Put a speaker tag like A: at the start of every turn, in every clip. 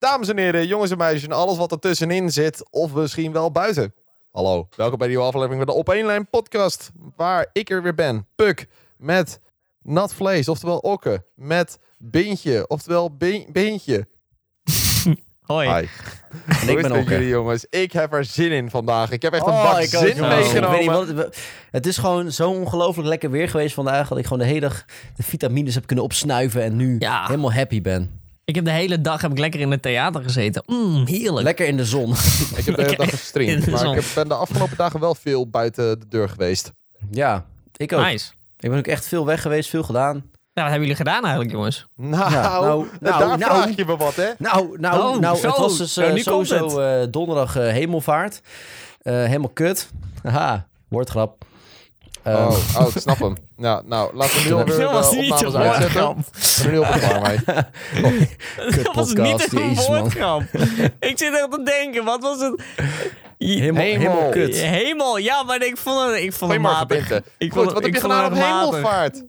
A: Dames en heren, jongens en meisjes en alles wat ertussenin zit, of misschien wel buiten. Hallo, welkom bij de nieuwe aflevering van de Op 1 Lijn podcast, waar ik er weer ben. Puk, met nat vlees, oftewel okke, met Bintje, oftewel Bin- Bintje.
B: Hoi.
A: Hi.
C: En
A: Hoe
C: ik
A: is
C: ben
A: het met
C: Okke.
A: jullie jongens? Ik heb er zin in vandaag. Ik heb echt een
C: Oh,
A: bak zin
C: jongen.
A: meegenomen.
C: Ik weet niet wat, het is gewoon zo ongelooflijk lekker weer geweest vandaag... dat ik gewoon de hele dag de vitamines heb kunnen opsnuiven... en nu
B: Ja.
C: helemaal happy ben.
B: Ik heb de hele dag heb ik lekker in het theater gezeten. Mm, heerlijk.
C: Lekker in de zon.
A: Ik heb de hele dag gestreamd,
B: de
A: maar
B: zon.
A: ik heb- ben de afgelopen dagen wel veel buiten de deur geweest.
C: ja, ik ook.
B: Nice.
C: Ik ben ook echt veel weg geweest, veel gedaan.
B: Ja, wat hebben jullie gedaan eigenlijk, jongens?
A: Nou,
C: Ja, nou,
A: daar
C: nou, nou.
A: vraag je me wat, hè?
C: Nou, nou,
B: Oh,
C: nou
B: zo.
C: het was dus eh,
B: nu komt
C: sowieso eh, donderdag eh, hemelvaart. Eh, helemaal kut. Haha, woordgrap. Ehm,
A: Oh, oh, ik snap hem. Nou, nou laten we nu alweer
B: Dat was
A: de
B: niet
A: opnames uitzetten. nu op het mee.
B: Dat was
C: podcast,
B: niet een woordgrap. ik zit er te denken, wat was het?
C: helemaal,
A: Hemel.
C: helemaal kut.
B: Hemel, ja, maar ik vond het, ik vond het matig. Ik
A: Goed,
B: vond,
A: wat heb
B: ik
A: je
B: vond
A: gedaan op hemelvaart?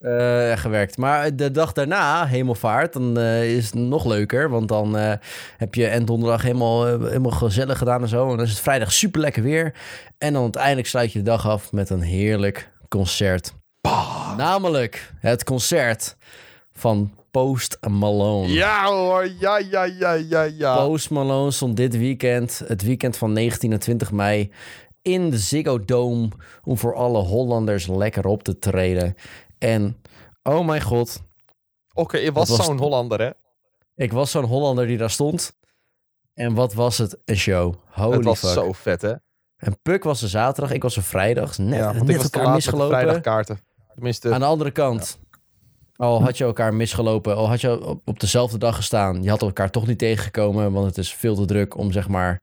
C: Eh, gewerkt. Maar de dag daarna, hemelvaart, dan eh, is het nog leuker. Want dan eh, heb je en donderdag helemaal, helemaal gezellig gedaan en zo. En dan is het vrijdag super lekker weer. En dan uiteindelijk sluit je de dag af met een heerlijk concert. Namelijk het concert van Post Malone.
A: Ja hoor, ja, ja, ja, ja, ja.
C: Post Malone stond dit weekend, het weekend van 19 en 20 mei, in de Ziggo Dome om voor alle Hollanders lekker op te treden. En oh mijn god,
A: Oké, je was, zo'n? Hollander, hè?
C: ik was zo'n Hollander die daar stond. En wat was het een show. Holy
A: het was
C: fuck.
A: zo vet, hè?
C: En Puk was er zaterdag, ik was er vrijdag. Net,
A: ja, want ik
C: net elkaar
A: laat met de
C: misgelopen.
A: vrijdagkaarten. Tenminste,
C: Aan de andere kant, al had je elkaar misgelopen, al had je op, op dezelfde dag gestaan, je had elkaar toch niet tegengekomen, want het is veel te druk om zeg maar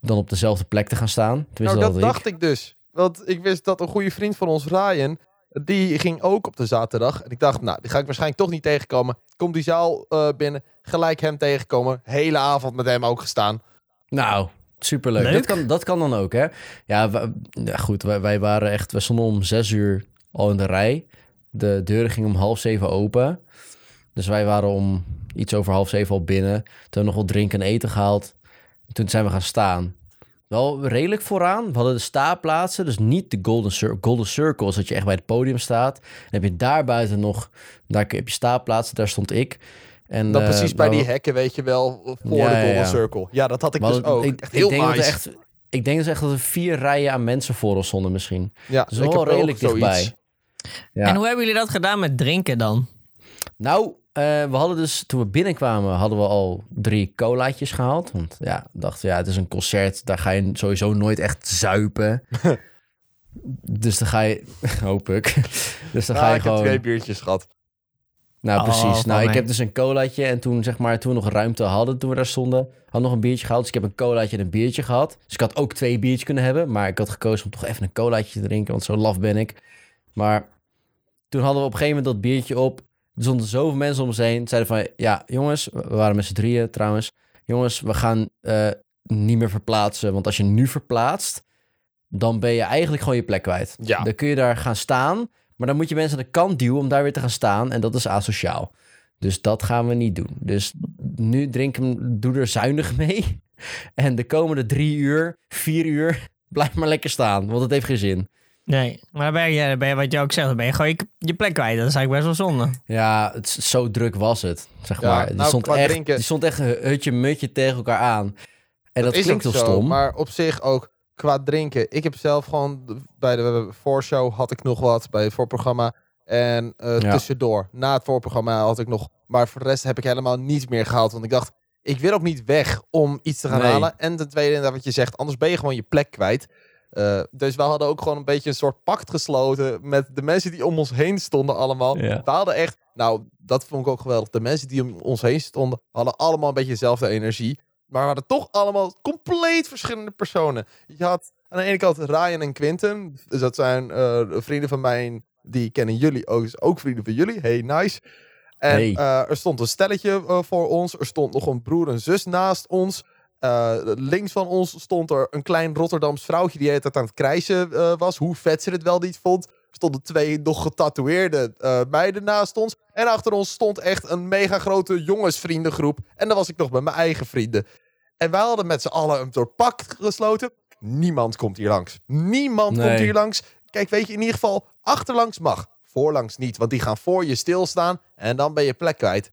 C: dan op dezelfde plek te gaan staan. Tenminste,
A: nou, dat dacht ik dus. Want ik wist dat een goede vriend van ons, Ryan, die ging ook op de zaterdag. En ik dacht, nou, die ga ik waarschijnlijk toch niet tegenkomen. Komt die zaal eh, binnen, gelijk hem tegenkomen. Hele avond met hem ook gestaan.
C: Nou, superleuk.
B: Leuk.
C: Dat kan, dat kan dan ook, hè? Ja, goed, wij, wij waren echt... We stonden om zes uur al in de rij. De deuren gingen om half zeven open. Dus wij waren om iets over half zeven al binnen. Toen hebben we nog wat drinken en eten gehaald. Toen zijn we gaan staan. Wel redelijk vooraan. We hadden de staarplaatsen, dus niet de golden, cir golden circles, dat je echt bij het podium staat. Dan heb je daar buiten nog, daar heb je staarplaatsen, daar stond ik. En,
A: Dan
C: eh,
A: precies bij die hekken, weet je wel, voor
C: Ja,
A: de Golden
C: ja.
A: Circle. Ja, dat had ik dus ook.
C: Ik,
A: echt
C: ik
A: heel
C: denk dat
A: nice.
C: er echt, ik denk dus echt dat er vier rijen aan mensen voor ons stonden misschien.
A: ja,
C: Dus
A: ik
C: wel
A: heb ook
C: redelijk dichtbij. Ja.
B: En hoe hebben jullie dat gedaan met drinken dan?
C: Nou, eh, we hadden dus, toen we binnenkwamen, hadden we al drie colaatjes gehaald. Want ja, we dachten, ja, het is een concert, daar ga je sowieso nooit echt zuipen. dus dan ga je, hoop ik. dus dan
A: Ah,
C: ga je
A: ik heb
C: gewoon...
A: twee biertjes gehad.
C: Nou,
B: Oh,
C: precies. Nou, ik
B: mij.
C: heb dus een colaatje en toen, zeg maar, toen we nog ruimte hadden, toen we daar stonden, had nog een biertje gehaald. Dus ik heb een colaatje en een biertje gehad. Dus ik had ook twee biertjes kunnen hebben, maar ik had gekozen om toch even een colaatje te drinken, want zo laf ben ik. Maar toen hadden we op een gegeven moment dat biertje op. Er stonden zoveel mensen om ons heen. Zeiden van, ja, jongens, we waren met z'n drieën trouwens. Jongens, we gaan eh, niet meer verplaatsen, want als je nu verplaatst, dan ben je eigenlijk gewoon je plek kwijt.
A: Ja.
C: Dan kun je daar gaan staan, maar dan moet je mensen aan de kant duwen om daar weer te gaan staan. En dat is asociaal. Dus dat gaan we niet doen. Dus nu drinken, doe er zuinig mee. En de komende drie uur, vier uur, blijf maar lekker staan. Want het heeft geen zin.
B: Nee, maar ben je, ben je wat je ook zegt, dan ben je gewoon je, je plek kwijt. Dat is eigenlijk best wel zonde.
C: Ja, het, zo druk was het, zeg
A: Ja,
C: maar. Die,
A: nou,
C: stond
A: qua
C: echt,
A: drinken-
C: die stond echt hutje mutje tegen elkaar aan. En dat,
A: is
C: klinkt
A: zo,
C: stom.
A: Maar op zich ook qua drinken. Ik heb zelf gewoon bij de voorshow had ik nog wat bij het voorprogramma. En eh,
C: Ja.
A: tussendoor, na het voorprogramma had ik nog. Maar voor de rest heb ik helemaal niets meer gehaald. Want ik dacht, ik wil ook niet weg om iets te gaan
C: Nee.
A: halen. En ten tweede, inderdaad wat je zegt, anders ben je gewoon je plek kwijt. Eh, dus we hadden ook gewoon een beetje een soort pact gesloten met de mensen die om ons heen stonden allemaal.
C: Ja.
A: We hadden echt, nou, dat vond ik ook geweldig. De mensen die om ons heen stonden, hadden allemaal een beetje dezelfde energie. Maar we hadden toch allemaal compleet verschillende personen. Je had aan de ene kant Ryan en Quinten. Dus dat zijn eh, vrienden van mij. Die kennen jullie ook. Dus ook vrienden van jullie. Hey, nice. En
C: Hey.
A: eh, er stond een stelletje voor ons. Er stond nog een broer en zus naast ons. Eh, links van ons stond er een klein Rotterdams vrouwtje die tijd aan het krijsen eh, was. Hoe vet ze het wel niet vond. stonden twee nog getatoeëerde eh, meiden naast ons. En achter ons stond echt een mega grote jongensvriendengroep. En dan was ik nog met mijn eigen vrienden. En wij hadden met z'n allen een doorpak gesloten. Niemand komt hier langs. Niemand
C: Nee.
A: komt hier langs. Kijk, weet je, in ieder geval, achterlangs mag. Voorlangs niet, want die gaan voor je stilstaan. En dan ben je plek kwijt.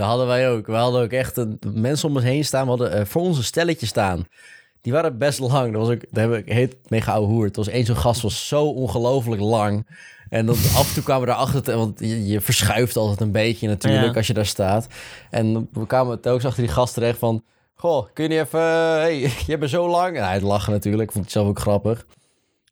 C: Dat hadden wij ook. We hadden ook echt een, mensen om ons heen staan. We hadden eh, voor ons een stelletje staan. Die waren best lang. Dat was ook, daar heb ik heet mega ouwe hoer. Het was één zo'n gast was zo ongelooflijk lang. En dan af en toe kwamen we erachter, te- want je, je verschuift altijd een beetje natuurlijk
B: Ja.
C: als je daar staat. En we kwamen telkens achter die gast terecht van, goh, kun je niet even, hey, je bent zo lang. En hij lachen natuurlijk, vond ik zelf ook grappig.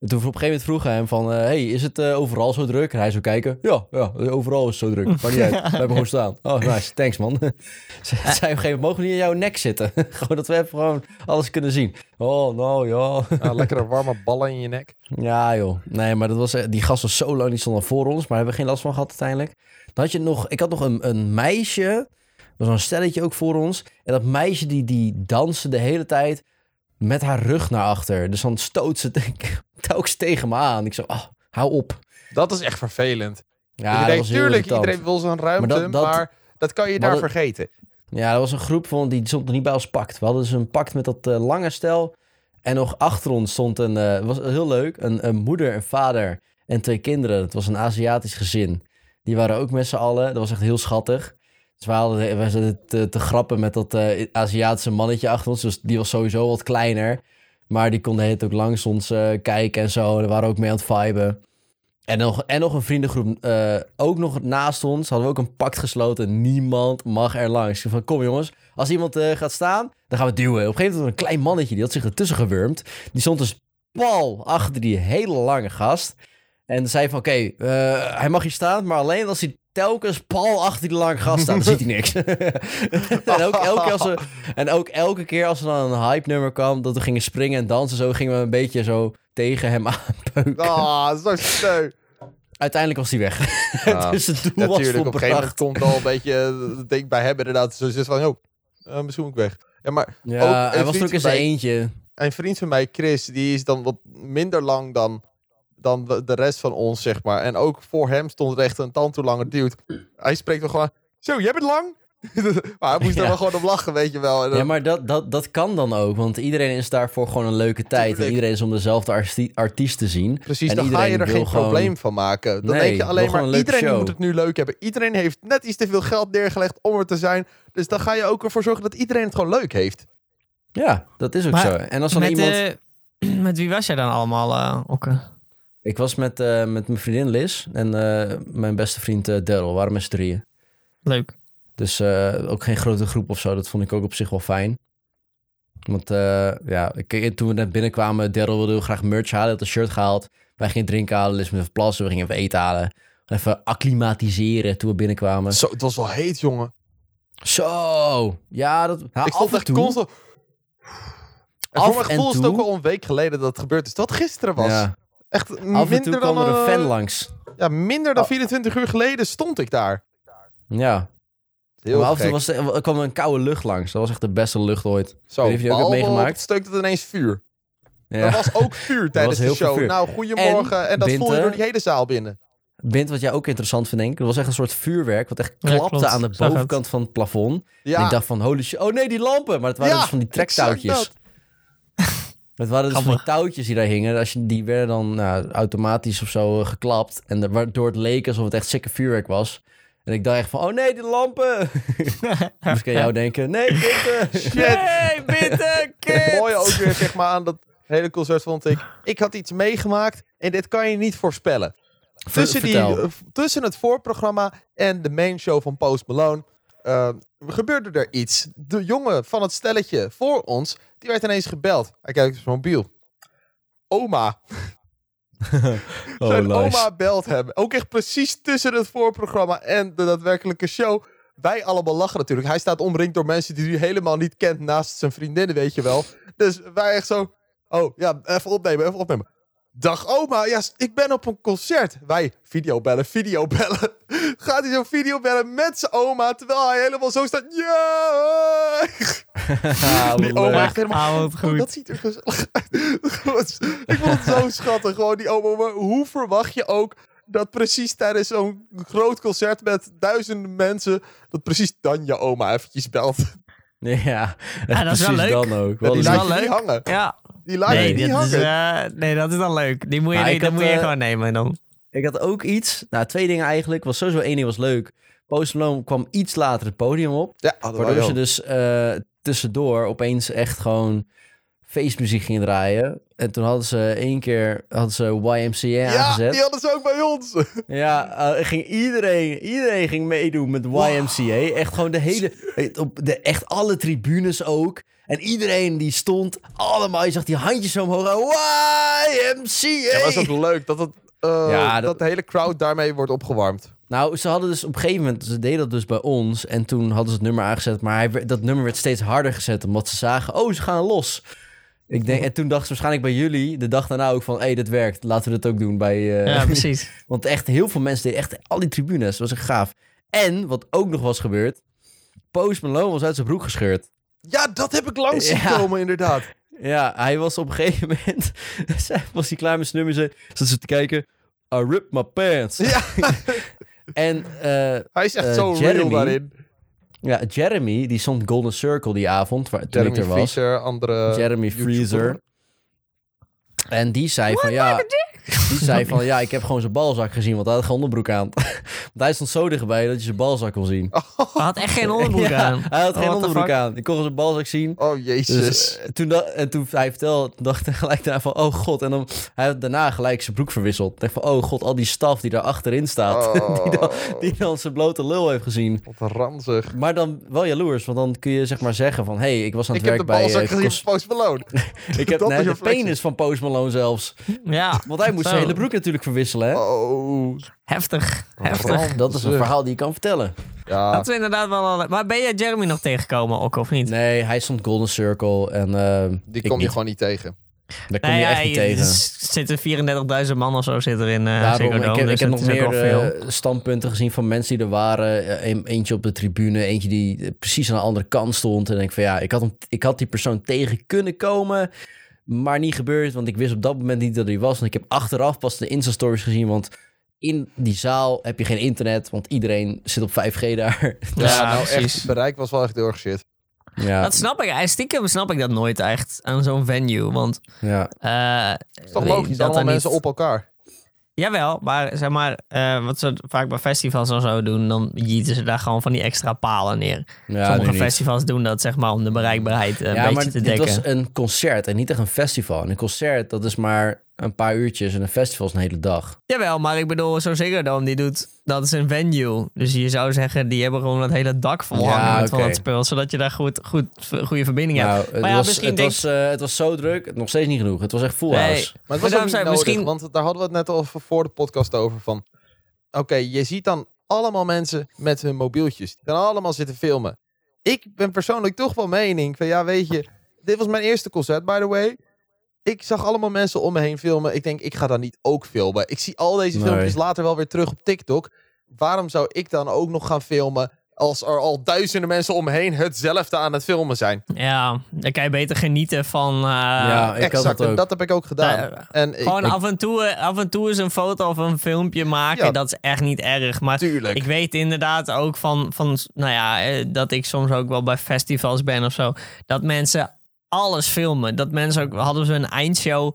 C: En toen op een gegeven moment vroegen hem van, eh, hey, is het eh, overal zo druk? En hij zo kijken, ja, ja, overal is het zo druk. Maar niet uit, we hebben gewoon staan. Oh, nice, thanks man. Ze zei op een gegeven moment, mogen we niet in jouw nek zitten? gewoon dat we even gewoon alles kunnen zien. Oh, nou ja.
A: Ja, lekkere warme ballen in je nek.
C: Ja, joh. Nee, maar dat was, eh, die gast was zo lang, die stond al voor ons. Maar hebben we geen last van gehad uiteindelijk. Dan had je nog, ik had nog een, een meisje. Er was een stelletje ook voor ons. En dat meisje die, die danste de hele tijd met haar rug naar achter. Dus dan stoot ze te- telkens tegen me aan. Ik zo, ah, hou op.
A: Dat is echt vervelend.
C: Ja, dat
A: denkt,
C: was
A: tuurlijk,
C: irritant.
A: iedereen wil zijn ruimte, maar dat, kan je daar
C: dat-
A: vergeten.
C: Ja, dat was een groep van, die stond nog niet bij ons pact. We hadden dus een pact met dat eh, lange stel. En nog achter ons stond een, eh, was heel leuk, een, een moeder, een vader en twee kinderen. Het was een Aziatisch gezin. Die waren ook met z'n allen. Dat was echt heel schattig. Dus we, we zaten te, te grappen met dat eh, Aziatische mannetje achter ons. Dus die was sowieso wat kleiner. Maar die kon de ook langs ons eh, kijken en zo. Daar waren we ook mee aan het viben. En nog, en nog een vriendengroep, eh, ook nog naast ons, hadden we ook een pact gesloten. Niemand mag er langs. Van, kom jongens, als iemand eh, gaat staan, dan gaan we duwen. Op een gegeven moment een klein mannetje, die had zich ertussen gewurmd. Die stond dus pal achter die hele lange gast. En zei van, oké, eh, hij mag hier staan, maar alleen als hij telkens pal achter die lange gast staat, dan ziet hij niks. en, ook elke keer als we, en ook elke keer als er dan een hype nummer kwam, dat we gingen springen en dansen, zo gingen we een beetje zo tegen hem aanpeuken.
A: Ah, zo sneu.
C: Uiteindelijk was hij weg.
A: Ja,
C: dus het doel was
A: Natuurlijk, op een gegeven moment komt wel een beetje het ding bij hem inderdaad. Zo zit van, joh, eh, misschien moet ik weg. Ja, maar
C: Ja,
A: ook
C: hij was er ook in zijn
A: mij-
C: eentje.
A: een vriend van mij, Chris, die is dan wat minder lang dan, dan de de rest van ons, zeg maar. En ook voor hem stond er echt een tand toe lange dude. Hij spreekt wel gewoon, zo, jij bent lang? maar hij moest er
C: Ja.
A: wel gewoon op lachen, weet je wel. En dan-
C: Ja, maar dat, dat, dat kan dan ook. Want iedereen is daarvoor gewoon een leuke tijd. En iedereen is om dezelfde arti- artiest te zien.
A: Precies,
C: en
A: dan ga je
C: iedereen
A: er
C: wil
A: geen
C: gewoon-
A: probleem van maken. Dan
C: Nee,
A: denk je alleen maar, iedereen
C: show.
A: moet het nu leuk hebben. Iedereen heeft net iets te veel geld neergelegd om er te zijn. Dus dan ga je ook ervoor zorgen dat iedereen het gewoon leuk heeft.
C: Ja, dat is ook
B: Maar
C: zo. En als dan
B: Met,
C: iemand...
B: eh, met wie was jij dan allemaal, eh Okke?
C: Ik was met, eh, met mijn vriendin Liz en eh, mijn beste vriend eh Daryl. We waren met z'n drieën.
B: Leuk.
C: Dus eh, ook geen grote groep of zo. Dat vond ik ook op zich wel fijn. Want eh, ja, ik, toen we net binnenkwamen, Daryl wilde heel graag merch halen. Hij had een shirt gehaald. Wij gingen drinken halen, Liz met even plassen. We gingen even eten halen. Even acclimatiseren toen we binnenkwamen.
A: Zo, het was wel heet, jongen.
C: Zo, ja, dat... Ja,
A: ik stond echt
C: toe.
A: constant... En
C: Af
A: voor mijn
C: en
A: gevoel is het ook al een week geleden dat het gebeurd is. Dat gisteren was.
C: Ja,
A: Echt
C: af en
A: minder
C: toe
A: dan,
C: kwam er een
A: eh,
C: fan langs.
A: Ja, minder dan
C: Oh.
A: 24 uur geleden stond ik daar.
C: Ja,
A: Heel
C: maar af en toe
A: gek.
C: was er, er kwam een koude lucht langs. Dat was echt de beste lucht ooit.
A: Zo,
C: weet je ook hebt meegemaakt.
A: het dat ineens vuur.
C: Ja.
A: Er was ook vuur tijdens de show. Nou, goedemorgen. En, dat
C: Binte-
A: voel je door die hele zaal binnen.
C: Bint, wat jij ook interessant vindt, denk ik. Er was echt een soort vuurwerk, wat echt klapte aan de
B: het.
C: bovenkant van het plafond. En
A: Ja,
C: ik dacht van, holy shit, oh nee, die lampen. Maar het waren
A: Ja,
C: dus van die
A: exact
C: trektouwtjes.
A: Dat.
C: Het waren dus van touwtjes die daar hingen. Als je, die werden dan nou, automatisch of zo eh, geklapt. En de- waardoor het leek alsof het echt sikke vuurwerk was. En ik dacht echt van, oh nee, die lampen. Moest ik aan jou denken, nee, Binte.
B: Nee, bitte,
A: Het mooie ook weer zeg maar, aan dat hele concert vond ik. Ik had iets meegemaakt en dit kan je niet voorspellen. Tussen, die,
C: Vertel.
A: eh, tussen het voorprogramma en de main show van Post Malone eh, gebeurde er iets. De jongen van het stelletje voor ons, die werd ineens gebeld. Hij kijkt op zijn mobiel. Oma.
C: Oh,
A: Zijn
C: nice.
A: oma belt hem. Ook echt precies tussen het voorprogramma en de daadwerkelijke show. Wij allemaal lachen natuurlijk. Hij staat omringd door mensen die hij helemaal niet kent naast zijn vriendinnen, weet je wel. Dus wij echt zo... Oh, ja, even opnemen, even opnemen. Dag oma, ja, ik ben op een concert. Wij videobellen, videobellen. Gaat hij zo videobellen met zijn oma, terwijl hij helemaal zo staat. Ja! Die oma echt helemaal...
B: Ah, wat
A: Oh,
B: goed.
A: dat ziet er gezellig uit. ik vond het zo schattig. Gewoon die oma. Maar hoe verwacht je ook dat precies tijdens zo'n groot concert met duizenden mensen... dat precies dan je oma eventjes belt.
C: Ja,
B: Ja, dat is wel leuk.
C: dan ook.
A: Ja,
C: Wel
A: die
B: is
A: laat
B: wel
A: je niet
B: leuk.
A: hangen.
B: Ja,
A: Die laat je
B: nee,
A: niet
B: dat is,
A: hangen.
B: eh, nee, dat is dan leuk. Die moet je, niet-
C: had,
B: moet je
C: eh,
B: gewoon nemen dan.
C: Ik had ook iets. Nou, twee dingen eigenlijk. Was sowieso één ding was leuk. Post Malone kwam iets later het podium op.
A: Ja,
C: Waardoor ze dus eh, tussendoor opeens echt gewoon feestmuziek gingen draaien. En toen hadden ze één keer hadden ze YMCA
A: Ja,
C: aangezet.
A: die hadden ze ook bij ons.
C: Ja, eh, ging iedereen, iedereen ging meedoen met YMCA. Echt gewoon de hele, op de, echt alle tribunes ook. En iedereen die stond allemaal, je zag die handjes omhoog. YMCA!
A: Ja, is ook leuk dat, het, eh,
C: Ja,
A: dat...
C: dat-
A: de hele crowd daarmee wordt opgewarmd.
C: Nou, ze hadden dus op een gegeven moment, ze deden dat dus bij ons. En toen hadden ze het nummer aangezet. Maar hij, dat nummer werd steeds harder gezet, omdat ze zagen, oh, ze gaan los. Ik denk, en toen dachten ze waarschijnlijk bij jullie, de dag daarna ook van, hé, hey, dit werkt. Laten we dit ook doen bij... eh,
B: Ja, precies.
C: Want echt heel veel mensen deden echt al die tribunes. Dat was echt gaaf. En wat ook nog was gebeurd. Post Malone was uit zijn broek gescheurd.
A: Ja, dat heb ik langs zien
C: Ja.
A: komen inderdaad.
C: Ja, hij was op een gegeven moment... was hij klaar met zijn nummer. Ze zat ze te kijken. I ripped my pants.
A: Ja,
C: En eh,
A: hij is echt
C: Eh,
A: zo real
C: Jeremy,
A: daarin.
C: ja, Jeremy, die stond Golden Circle die avond. Waar, toen ik
A: Jeremy
C: er was.
A: Fisher, andere...
C: Jeremy
A: YouTuber.
C: Freezer. En die zei van ja... Die zei van ja, ik heb gewoon zijn balzak gezien, want hij had geen onderbroek aan. want hij stond zo dichtbij dat je zijn balzak kon zien.
B: Hij had echt geen onderbroek
C: Ja,
B: aan.
C: Hij had
B: Oh,
C: geen onderbroek aan. Ik kon zijn balzak zien.
A: Oh, jezus.
C: Dus eh, toen, da- en toen hij vertelde, dacht ik gelijk daarna van, oh god. En dan, hij had daarna gelijk zijn broek verwisseld. Ik dacht van, oh god, al die staf die daar achterin staat. die, dan,
A: Oh.
C: die dan zijn blote lul heeft gezien.
A: Wat ranzig.
C: Maar dan wel jaloers, want dan kun je zeg maar zeggen van... hé, hey, ik was aan
A: Ik
C: het
A: heb de
C: werk bij...
A: balzak
C: eh,
A: gezien van Post Malone.
C: ik heb
A: Dat
C: nee,
A: is
C: de penis van Post Malone zelfs.
B: Ja,
C: Want hij moest zijn hele broek natuurlijk verwisselen, hè?
A: Oh.
B: heftig. Heftig.
A: Ranzig.
C: Dat is een verhaal die je kan vertellen.
A: Ja.
B: Dat is inderdaad wel... al- Maar ben je Jeremy nog tegengekomen ook, of niet?
C: Nee, hij stond Golden Circle en eh,
A: Die kom je
C: niet.
A: gewoon niet tegen.
C: Daar kom
B: Nee,
C: je
B: ja,
C: echt niet
B: je-
C: tegen.
B: Er zitten 34.000 man of zo zit er in uh,
C: Daarom, ik heb, ik heb nog meer
B: veel.
C: eh, standpunten gezien van mensen die er waren. Eh, een- eentje op de tribune, eentje die eh, precies aan de andere kant stond. En ik denk van ja, ik had, hem, ik had die persoon tegen kunnen komen. Maar niet gebeurd, want ik wist op dat moment niet dat hij was. Want ik heb achteraf pas de Insta-stories gezien. Want in die zaal heb je geen internet, want iedereen zit op 5G daar.
A: Ja,
B: Ja,
A: nou
B: precies.
A: echt, het bereik was wel echt heel erg shit.
C: ja,
B: Dat snap ik. Stiekem snap ik dat nooit echt aan zo'n venue. Want
C: ja.
B: eh,
A: Het is toch logisch,
B: dat
A: allemaal mensen
B: niet-
A: op elkaar.
B: Jawel, maar zeg maar, eh, wat ze vaak bij festivals en zo doen, dan jieten ze daar gewoon van die extra palen neer.
C: ja
B: Sommige festivals doen dat zeg maar om de bereikbaarheid eh, een
C: ja,
B: beetje
C: maar
B: te
C: dit
B: dekken.
C: was een concert en niet echt een festival. En een concert, dat is maar een paar uurtjes. En een festival is een hele dag.
B: Jawel, maar ik bedoel, zo'n Ziggo Dome, die doet, dat is een venue. Dus je zou zeggen, die hebben gewoon het hele dak vol
C: Ja,
B: hangen met van
C: oké.
B: het spul, zodat je daar goed, goed, goede verbinding hebt.
C: Nou, het,
B: Maar ja,
C: was,
B: misschien
C: het,
B: denkt-
C: was, eh, het was zo druk, nog steeds niet genoeg. Het was echt full
B: Nee.
C: house.
A: Maar het was
B: Maar
A: ook
B: zei-
A: nodig,
B: misschien-
A: want daar hadden we het net al voor- de podcast over. Van, oké, je ziet dan allemaal mensen met hun mobieltjes. Die gaan allemaal zitten filmen. Ik ben persoonlijk toch wel mening van, ja, weet je, dit was mijn eerste concert, by the way. Ik zag allemaal mensen om me heen filmen. Ik denk, ik ga dan niet ook filmen. Ik zie al deze
C: Nee.
A: filmpjes later wel weer terug op TikTok. Waarom zou ik dan ook nog gaan filmen als er al duizenden mensen om me heen hetzelfde aan het filmen zijn?
B: Ja, dan kan je beter genieten van... eh,
C: Ja, ik had
A: exact,
C: dat
A: en dat heb ik ook gedaan. En ik,
B: Gewoon
A: ik-
B: af, en toe, af en toe eens een foto of een filmpje maken,
A: Ja.
B: dat is echt niet erg. Maar
A: tuurlijk.
B: ik weet inderdaad ook van, van nou ja, eh, dat ik soms ook wel bij festivals ben of zo. Dat mensen alles filmen. Dat mensen ook, hadden ze een eindshow.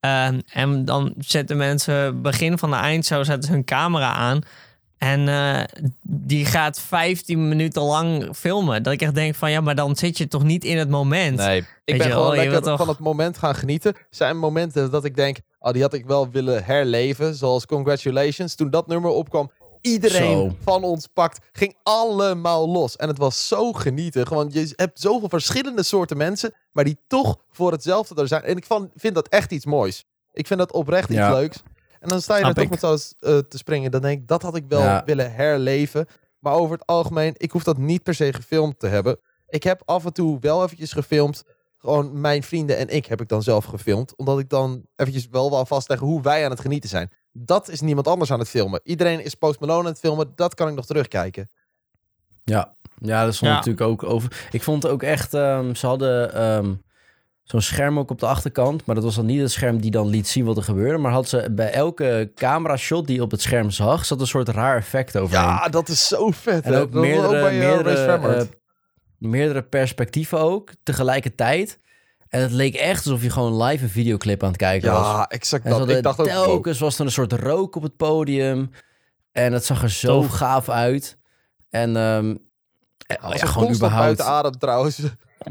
B: eh, en dan zetten mensen, begin van de eindshow, zetten ze hun camera aan. En eh, die gaat 15 minuten lang filmen. Dat ik echt denk van, ja, maar dan zit je toch niet in het moment.
A: Nee, ik
B: Weet
A: ben
B: je
A: gewoon
B: je
A: lekker
B: toch-
A: van het moment gaan genieten. Zijn momenten dat ik denk, oh, die had ik wel willen herleven. Zoals Congratulations. Toen dat nummer opkwam, iedereen
C: Zo.
A: van ons pakt, ging allemaal los. En het was zo genieten. Gewoon, je hebt zoveel verschillende soorten mensen, maar die toch voor hetzelfde er zijn. En ik van, vind dat echt iets moois. Ik vind dat oprecht iets
C: Ja.
A: leuks. En dan sta je er toch met zo eh, te springen. Dan denk ik, dat had ik wel
C: Ja.
A: willen herleven. Maar over het algemeen, ik hoef dat niet per se gefilmd te hebben. Ik heb af en toe wel eventjes gefilmd. Gewoon mijn vrienden en ik heb ik dan zelf gefilmd. Omdat ik dan eventjes wel wil vastleggen hoe wij aan het genieten zijn. Dat is niemand anders aan het filmen. Iedereen is Post Malone aan het filmen. Dat kan ik nog terugkijken.
C: Ja, Ja, dat stond
B: Ja.
C: natuurlijk ook over. Ik vond het ook echt. ehm, ze hadden ehm, zo'n scherm ook op de achterkant. Maar dat was dan niet het scherm die dan liet zien wat er gebeurde. Maar had ze bij elke camera shot die op het scherm zag, zat een soort raar effect overheen.
A: Ja, dat is zo vet.
C: en
A: hè.
C: ook meerdere,
A: bij, eh,
C: meerdere, eh, meerdere perspectieven ook tegelijkertijd. En het leek echt alsof je gewoon live een videoclip aan het kijken was.
A: ja, exact dat. Ik dacht ook,
C: telkens was er een soort rook op het podium. En het zag er zo
B: Tof.
C: gaaf uit. En
A: Als
C: ja,
A: een
C: gewoon überhaupt.
A: buiten adem trouwens.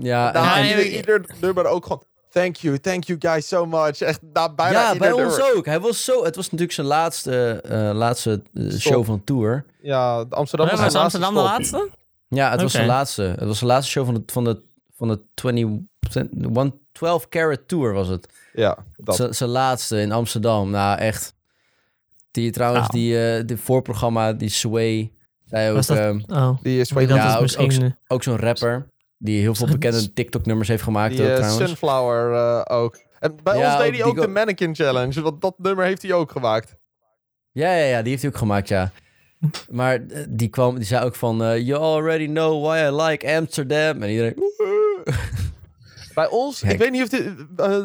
C: Ja,
A: Nou,
C: en-
B: Ja,
A: ieder,
B: ja,
A: ieder nummer ook gewoon... Thank you, thank you guys so much. Echt, nou, bijna
C: ja, bij ons
A: nummer.
C: ook. Hij was zo. Het was natuurlijk zijn laatste, eh, laatste eh, show van tour.
A: Ja, Amsterdam was
B: was
A: zijn
B: Amsterdam de
A: laatste?
C: Ja, het was zijn laatste. Het was de laatste show van de, van de, van de 20, 12 Carat Tour was het.
A: Ja, dat.
C: Zijn laatste in Amsterdam. Nou, echt. Die trouwens,
B: Nou.
C: die, eh die voorprogramma, die Sway. Ook,
B: Was dat- Oh,
A: Die
B: dat
C: Ja,
B: is
C: ook-
B: misschien...
C: ook- ook zo'n rapper. Die heel veel bekende TikTok-nummers heeft gemaakt
A: Die
C: ook
A: eh,
C: trouwens.
A: Sunflower eh, ook. En bij
C: Ja,
A: ons deed hij ook de Mannequin Challenge. Want dat nummer heeft hij ook gemaakt.
C: Ja, ja, ja, die heeft hij ook gemaakt, ja. Maar die kwam, die zei ook van... you already know why I like Amsterdam. En iedereen...
A: Bij ons, ik weet niet of de, eh,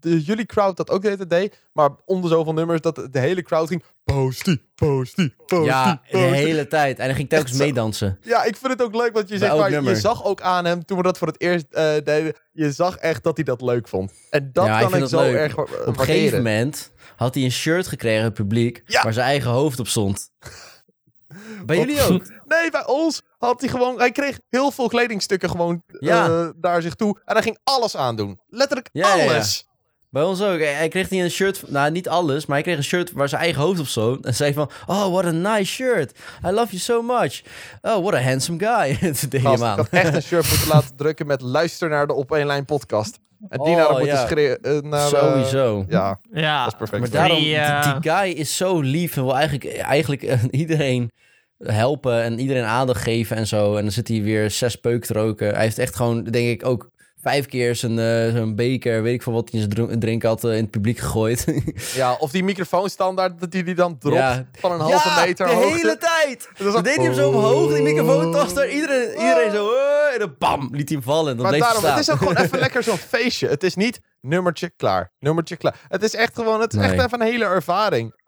A: de, jullie crowd dat ook de hele tijd deed. Maar onder zoveel nummers dat de hele crowd ging... Posty, posty, posty,
C: Ja, de hele tijd. En hij ging telkens meedansen.
A: Ja, ik vind het ook leuk, want je,
C: Bij
A: zeg
C: elk
A: maar, je zag ook aan hem, toen we dat voor het eerst eh, deden, je zag echt dat hij dat leuk vond. En dat
C: Ja,
A: kan ik zo
C: leuk.
A: erg
C: Op een
A: waarderen.
C: gegeven moment had hij een shirt gekregen, het publiek...
A: Ja.
C: waar zijn eigen hoofd op stond. Bij jullie ook?
A: Nee, bij ons had hij gewoon, hij kreeg heel veel kledingstukken gewoon
C: Ja.
A: eh, naar zich toe. En hij ging alles aandoen. Letterlijk
C: Ja, ja, ja.
A: alles.
C: Bij ons ook. Hij, kreeg niet een shirt... Nou, niet alles, maar hij kreeg een shirt waar zijn eigen hoofd op stond. En zei van... Oh, what a nice shirt. I love you so much. Oh, what a handsome guy. Toen deed hij
A: Gast,
C: hem
A: ik
C: aan.
A: had echt een shirt moeten laten drukken met luister naar de op één lijn podcast. En die
C: Oh,
A: naar hem moeten
C: ja.
A: schreeuwen. eh, naar, eh,
C: Sowieso.
A: ja,
B: Ja,
A: dat is perfect.
C: Maar daarom,
B: Die,
C: die, die guy is zo lief en wil eigenlijk, eigenlijk iedereen helpen en iedereen aandacht geven en zo. En dan zit hij weer zes peuk te roken. Hij heeft echt gewoon, denk ik, ook vijf keer zijn, zijn beker, weet ik veel wat hij in zijn drink had, eh, in het publiek gegooid.
A: Ja, of die microfoonstandaard, dat die die dan dropt
C: Ja.
A: van een halve
C: ja,
A: meter
C: de hele tijd!
A: Dat ook-
C: deed hij hem zo omhoog, die microfoontaster. Iedereen, iedereen zo, eh, en dan bam, liet hij hem vallen. En dan
A: Maar
C: hij
A: daarom, het is ook gewoon even lekker zo'n feestje. Het is niet nummertje klaar, nummertje klaar. Het is echt gewoon, het is echt even een hele ervaring.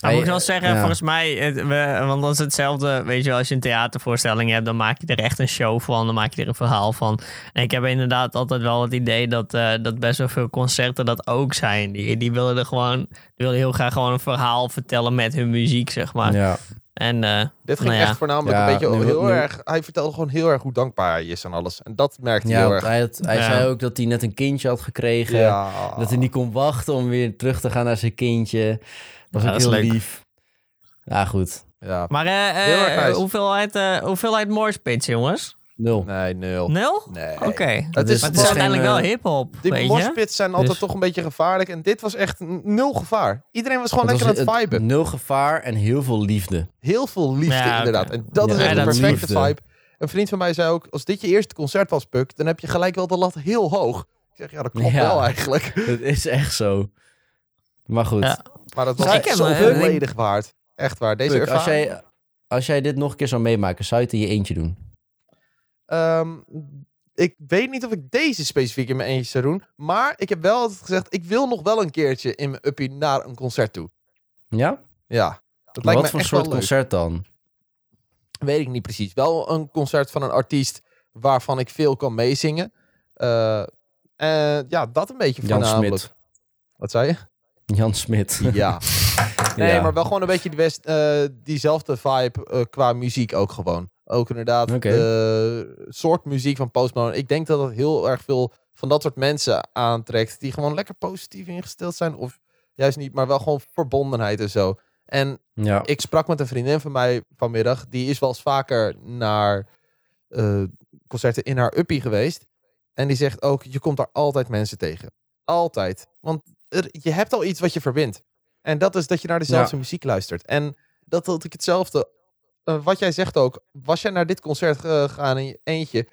B: Nou, moet ik
C: Hij-
B: wel zeggen,
C: ja.
B: volgens mij, het, we, want dat is hetzelfde, weet je wel, als je een theatervoorstelling hebt, dan maak je er echt een show van, dan maak je er een verhaal van. En ik heb inderdaad altijd wel het idee dat, eh, dat best wel veel concerten dat ook zijn. Die, die willen er gewoon, die willen heel graag gewoon een verhaal vertellen met hun muziek, zeg maar.
C: Ja.
B: En eh,
A: Dit ging
B: Nou ja.
A: echt voornamelijk
C: Ja,
A: een beetje
C: nu-
A: heel
C: nu-
A: erg... Hij vertelde gewoon heel erg hoe dankbaar hij is en alles. En dat merkte
C: Ja,
A: heel erg.
C: hij, had- hij
B: Ja.
C: zei ook dat hij net een kindje had gekregen.
A: Ja.
C: Dat hij niet kon wachten om weer terug te gaan naar zijn kindje. Was
B: Ja,
C: ook
B: dat is
C: heel
B: leuk.
C: lief. Ja, goed.
A: Ja.
B: maar eh, eh, hoeveelheid, eh hoeveelheid morspits, jongens?
C: Nul.
A: Nee, nul.
B: Nul?
A: Nee.
B: Oké.
C: Dat
A: is,
B: Maar het
C: is
B: uiteindelijk wel hip-hop.
A: Die morspits zijn altijd
C: Dus-
A: toch een beetje gevaarlijk. En dit was echt nul gevaar. Iedereen was gewoon
C: Het
A: lekker
C: was
A: aan het viben.
C: Nul gevaar en heel veel liefde.
A: Heel veel liefde
B: Ja,
A: inderdaad. En dat
C: Ja,
A: is echt
B: is
A: perfecte
C: liefde.
A: vibe. Een vriend van mij zei ook, als dit je eerste concert was, Puk, dan heb je gelijk wel de lat heel hoog. Ik zeg, ja, dat klopt
C: Ja.
A: wel eigenlijk.
C: Het is echt zo. Maar goed.
A: Maar dat was echt
B: ik
A: zo volledig waard. Echt waar. Deze
C: Puk, als, jij, als jij dit nog een keer zou meemaken, zou je het in je eentje doen?
A: Ehm, ik weet niet of ik deze specifiek in mijn eentje zou doen. Maar ik heb wel altijd gezegd, ik wil nog wel een keertje in mijn uppie naar een concert toe.
C: Ja?
A: Ja. Dat
C: Maar
A: lijkt
C: wat
A: me
C: voor
A: echt
C: soort concert dan?
A: Weet ik niet precies. Wel een concert van een artiest waarvan ik veel kan meezingen. Eh, en ja, dat een beetje
C: Jan. Smit.
A: Wat zei je?
C: Jan Smit.
A: Ja. Nee,
C: Ja.
A: maar wel gewoon een beetje die west, eh, diezelfde vibe eh, qua muziek ook gewoon. Ook inderdaad de soort muziek van Post Malone. Ik denk dat het heel erg veel van dat soort mensen aantrekt. Die gewoon lekker positief ingesteld zijn. Of juist niet, maar wel gewoon verbondenheid en zo. En
C: Ja.
A: ik sprak met een vriendin van mij vanmiddag. Die is wel eens vaker naar eh, concerten in haar uppie geweest. En die zegt ook, je komt daar altijd mensen tegen. Altijd. Want er- je hebt al iets wat je verbindt. En dat is dat je naar dezelfde muziek luistert. En dat had ik hetzelfde. eh, wat jij zegt ook. Was jij naar dit concert eh, gegaan in je eentje?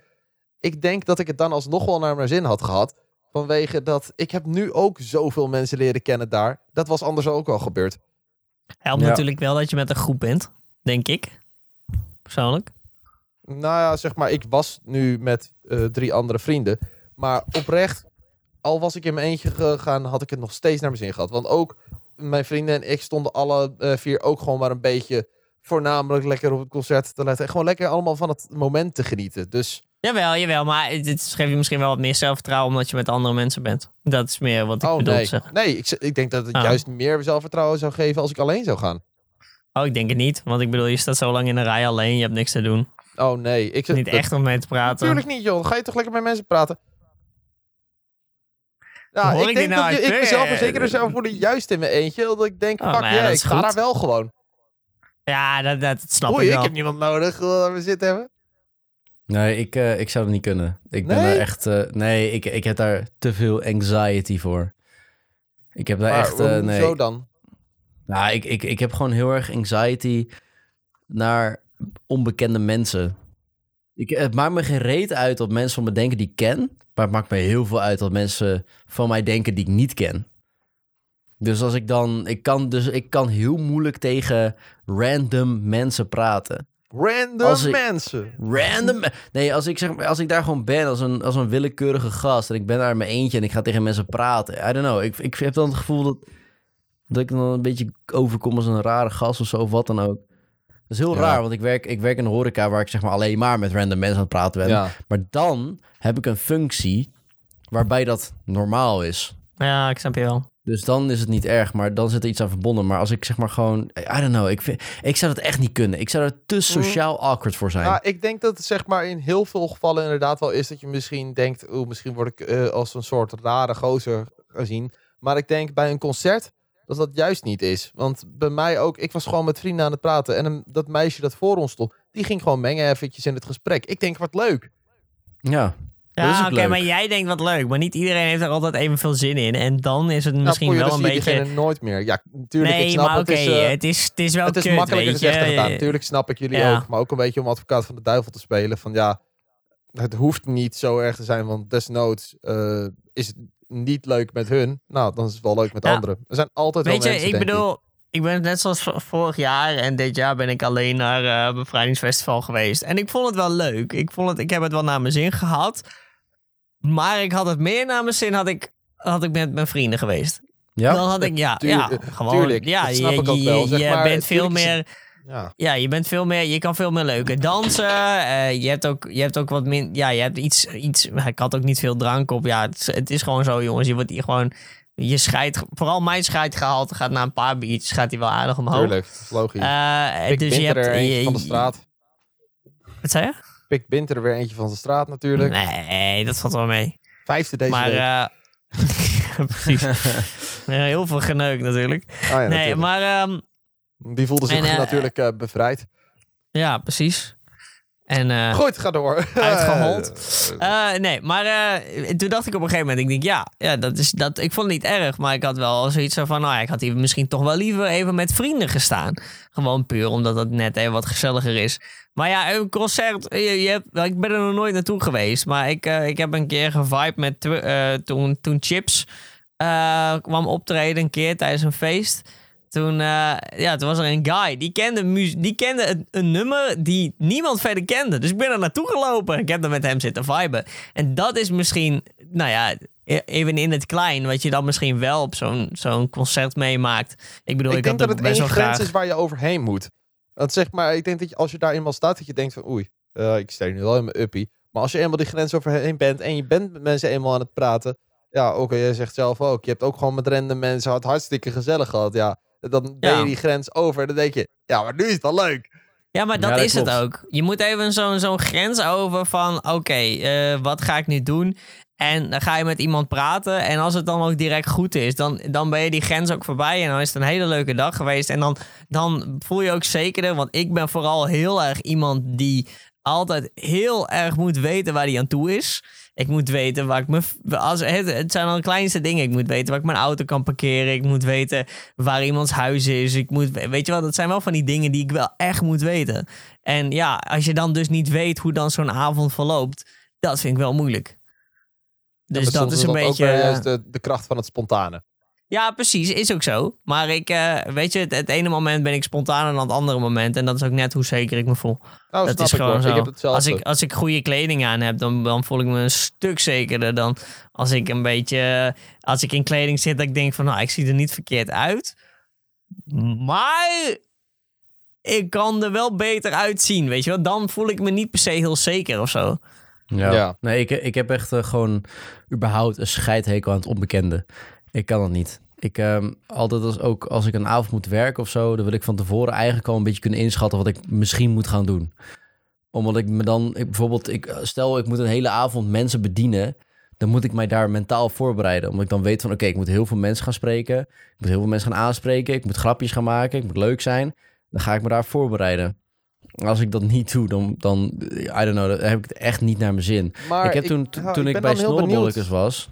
A: Ik denk dat ik het dan alsnog wel naar mijn zin had gehad. Vanwege dat ik heb nu ook zoveel mensen leren kennen daar. Dat was anders ook al gebeurd.
B: Helpt
C: Ja.
B: natuurlijk wel dat je met een groep bent, denk ik. Persoonlijk.
A: Nou ja, zeg maar, ik was nu met eh, drie andere vrienden. Maar oprecht, al was ik in mijn eentje gegaan, had ik het nog steeds naar mijn zin gehad. Want ook mijn vrienden en ik stonden alle eh, vier ook gewoon maar een beetje voornamelijk lekker op het concert te letten. En gewoon lekker allemaal van het moment te genieten. Dus
B: Jawel, jawel, maar het, het geeft je misschien wel wat meer zelfvertrouwen omdat je met andere mensen bent. Dat is meer wat ik
A: oh
B: bedoel
A: nee,
B: zeggen.
A: nee ik, ik denk dat het
B: Ah.
A: juist meer zelfvertrouwen zou geven als ik alleen zou gaan.
B: Oh, ik denk het niet. Want ik bedoel, je staat zo lang in de rij alleen, je hebt niks te doen.
A: Oh nee, ik
B: Niet echt om mee te praten.
A: Natuurlijk niet, joh. Dan ga je toch lekker met mensen praten. Ja,
B: Hoor
A: ik
B: ik
A: denk
B: nou
A: dat je,
B: uit
A: ik mezelf verzekeren zou voelen juist in mijn eentje. Dat ik denk,
B: Oh,
A: fuck
B: nou ja,
A: ik ga daar wel gewoon.
B: Ja, dat, dat snap
A: Oei,
B: ik
A: ik
B: wel.
A: heb niemand nodig eh, waar we zitten hebben.
C: Nee, ik, eh, ik zou dat niet kunnen. Ik ben daar echt... eh, nee, ik, ik heb daar te veel anxiety voor. Ik heb daar
A: Maar
C: echt... eh, nee.
A: hoezo dan?
C: Nou, ik, ik, ik heb gewoon heel erg anxiety naar onbekende mensen. Ik, het maakt me geen reet uit wat mensen van me denken die ik ken. Maar het maakt me heel veel uit wat mensen van mij denken die ik niet ken. Dus als ik dan... Ik kan, dus ik kan heel moeilijk tegen random mensen praten.
A: Random
C: ik-
A: mensen.
C: Random. Nee, als ik, zeg, als ik daar gewoon ben als een, als een willekeurige gast en ik ben daar in mijn eentje en ik ga tegen mensen praten. I don't know. Ik, ik heb dan het gevoel dat, dat ik dan een beetje overkom als een rare gast of zo of wat dan ook. Dat is heel
A: Ja.
C: raar, want ik werk, ik werk in een horeca waar ik zeg maar alleen maar met random mensen aan het praten ben.
A: Ja.
C: Maar dan heb ik een functie waarbij dat normaal is.
B: Ja, ik snap je wel.
C: Dus dan is het niet erg, maar dan zit er iets aan verbonden. Maar als ik zeg maar gewoon, I don't know, ik, vind, ik zou dat echt niet kunnen. Ik zou er te sociaal awkward voor zijn.
A: Ja, ik denk dat het zeg maar in heel veel gevallen inderdaad wel is dat je misschien denkt, oeh, misschien word ik eh, als een soort rare gozer gezien. Maar ik denk bij een concert dat dat juist niet is. Want bij mij ook, ik was gewoon met vrienden aan het praten en een, dat meisje dat voor ons stond, die ging gewoon mengen eventjes in het gesprek. Ik denk, wat leuk.
C: ja.
B: Ja, oké, maar jij denkt wat leuk. Maar niet iedereen heeft er altijd evenveel zin in. En dan is het
A: Nou,
B: misschien wel een beetje...
A: nooit meer. Ja, natuurlijk, ik
B: Nee,
A: snap
B: maar
A: het.
B: oké,
A: is, eh,
B: het, is, het is wel
A: het is
B: kut,
A: makkelijker gezegd dan gedaan. Natuurlijk snap ik jullie
B: Ja.
A: ook. Maar ook een beetje om advocaat van de duivel te spelen. Van ja, het hoeft niet zo erg te zijn. Want desnoods eh, is het niet leuk met hun. Nou, dan is het wel leuk met
B: Ja.
A: anderen. Er zijn altijd
B: Weet
A: wel
B: je,
A: mensen,
B: ik
A: denk
B: bedoel, ik ben net zoals vorig jaar en dit jaar ben ik alleen naar eh Bevrijdingsfestival geweest. En ik vond het wel leuk. Ik, vond het, ik heb het wel naar mijn zin gehad. Maar ik had het meer naar mijn zin had ik, had ik met mijn vrienden geweest.
C: Ja?
B: Dan had ik, ja, ja gewoon,
A: tuurlijk,
B: ja,
A: dat snap
B: je,
A: ik ook
B: je-
A: wel, zeg
B: je
A: maar,
B: bent veel meer...
A: Ja.
B: Ja, je bent veel meer, je kan veel meer leuker dansen. eh, je, hebt ook, je hebt ook wat min. Ja, je hebt iets, iets. Ik had ook niet veel drank op. Ja, het, is- het is gewoon zo, jongens. Je wordt hier gewoon. Je scheidt. Vooral mijn scheidgehalte gaat na een paar biertjes. Gaat hij wel aardig omhoog.
A: Tuurlijk, logisch.
B: Eh,
A: Pik
B: dus je
A: Binter
B: hebt.
A: er eentje
B: je-
A: van de straat.
B: Wat zei je?
A: Pik Binter er weer eentje van de straat natuurlijk.
B: Nee, dat valt wel mee.
A: Vijfde deze
B: maar.
A: week.
B: eh, precies. Heel veel geneukt natuurlijk.
A: Ah ja,
B: nee,
A: natuurlijk.
B: maar. ehm,
A: Die voelde zich
B: en, eh,
A: natuurlijk eh, bevrijd.
B: ja, precies. En. eh,
A: Goed, ga door.
B: Uitgehold.
A: Eh,
B: Eh, nee, maar toen dacht ik op een gegeven moment, ik denk, ja, ja dat is, dat, ik vond het niet erg, maar ik had wel zoiets van, nou ja, ik had hier misschien toch wel liever even met vrienden gestaan. Gewoon puur omdat het net even wat gezelliger is. Maar ja, een concert, je, je hebt, wel, ik ben er nog nooit naartoe geweest, maar ik, ik heb een keer gevibed met, toen, toen Chips kwam optreden een keer tijdens een feest. Toen, eh, ja, toen was er een guy, die kende, mu- die kende een, een nummer die niemand verder kende. Dus ik ben er naartoe gelopen. Ik heb er met hem zitten viben. En dat is misschien, nou ja, e- even in het klein, wat je dan misschien wel op zo'n zo'n concert meemaakt. Ik bedoel, ik,
A: ik denk dat het
B: best
A: één grens
B: graag...
A: is waar je overheen moet. Want zeg maar, ik denk dat je, als je daar eenmaal staat, dat je denkt van oei, eh, ik sta hier nu wel in mijn uppie. Maar als je eenmaal die grens overheen bent en je bent met mensen eenmaal aan het praten. Ja, oké, jij zegt zelf ook. Je hebt ook gewoon met random mensen het hartstikke gezellig gehad. Ja, dan ben je die grens over. En dan denk je, ja, maar nu is het al leuk.
B: Ja, maar dat,
C: Ja, dat
B: is het ook. Je moet even zo'n zo'n grens over van... oké, eh, wat ga ik nu doen? En dan ga je met iemand praten. En als het dan ook direct goed is... dan, dan ben je die grens ook voorbij. En dan is het een hele leuke dag geweest. En dan, dan voel je ook zekerder. Want ik ben vooral heel erg iemand die altijd heel erg moet weten waar hij aan toe is. Ik moet weten waar ik me... Als, het, het zijn al de kleinste dingen. Ik moet weten waar ik mijn auto kan parkeren. Ik moet weten waar iemands huis is. Ik moet, weet je wel, dat zijn wel van die dingen die ik wel echt moet weten. En ja, als je dan dus niet weet hoe dan zo'n avond verloopt, dat vind ik wel moeilijk. Dus
A: Ja,
B: dat is een beetje.
A: weer juist de, de kracht van het spontane.
B: Ja, precies, is ook zo. Maar ik, eh, weet je, het, het ene moment ben ik spontaan en dan het andere moment. En dat is ook net hoe zeker ik me voel.
A: Nou,
B: dat
A: snap
B: is
A: ik
B: gewoon zo.
A: Ik
B: als, ik, als ik goede kleding aan heb, dan, dan voel ik me een stuk zekerder dan als ik een beetje... Als ik in kleding zit, dat ik denk van, nou, ik zie er niet verkeerd uit. Maar ik kan er wel beter uitzien, weet je wel. Dan voel ik me niet per se heel zeker of zo.
C: Ja.
A: Ja.
C: Nee, ik, ik heb echt eh, gewoon überhaupt een scheidhekel aan het onbekende. Ik kan dat niet. Ik ehm, altijd als, ook als ik een avond moet werken of zo, dan wil ik van tevoren eigenlijk al een beetje kunnen inschatten wat ik misschien moet gaan doen. Omdat ik me dan, ik, bijvoorbeeld, ik, stel ik moet een hele avond mensen bedienen, dan moet ik mij daar mentaal voorbereiden. Omdat ik dan weet van, oké, ik moet heel veel mensen gaan spreken. Ik moet heel veel mensen gaan aanspreken. Ik moet grapjes gaan maken. Ik moet leuk zijn. Dan ga ik me daar voorbereiden. Als ik dat niet doe, dan, dan I don't know, dan heb ik het echt niet naar mijn zin.
A: Maar
C: ik heb toen,
A: ja,
C: toen ik, bij was...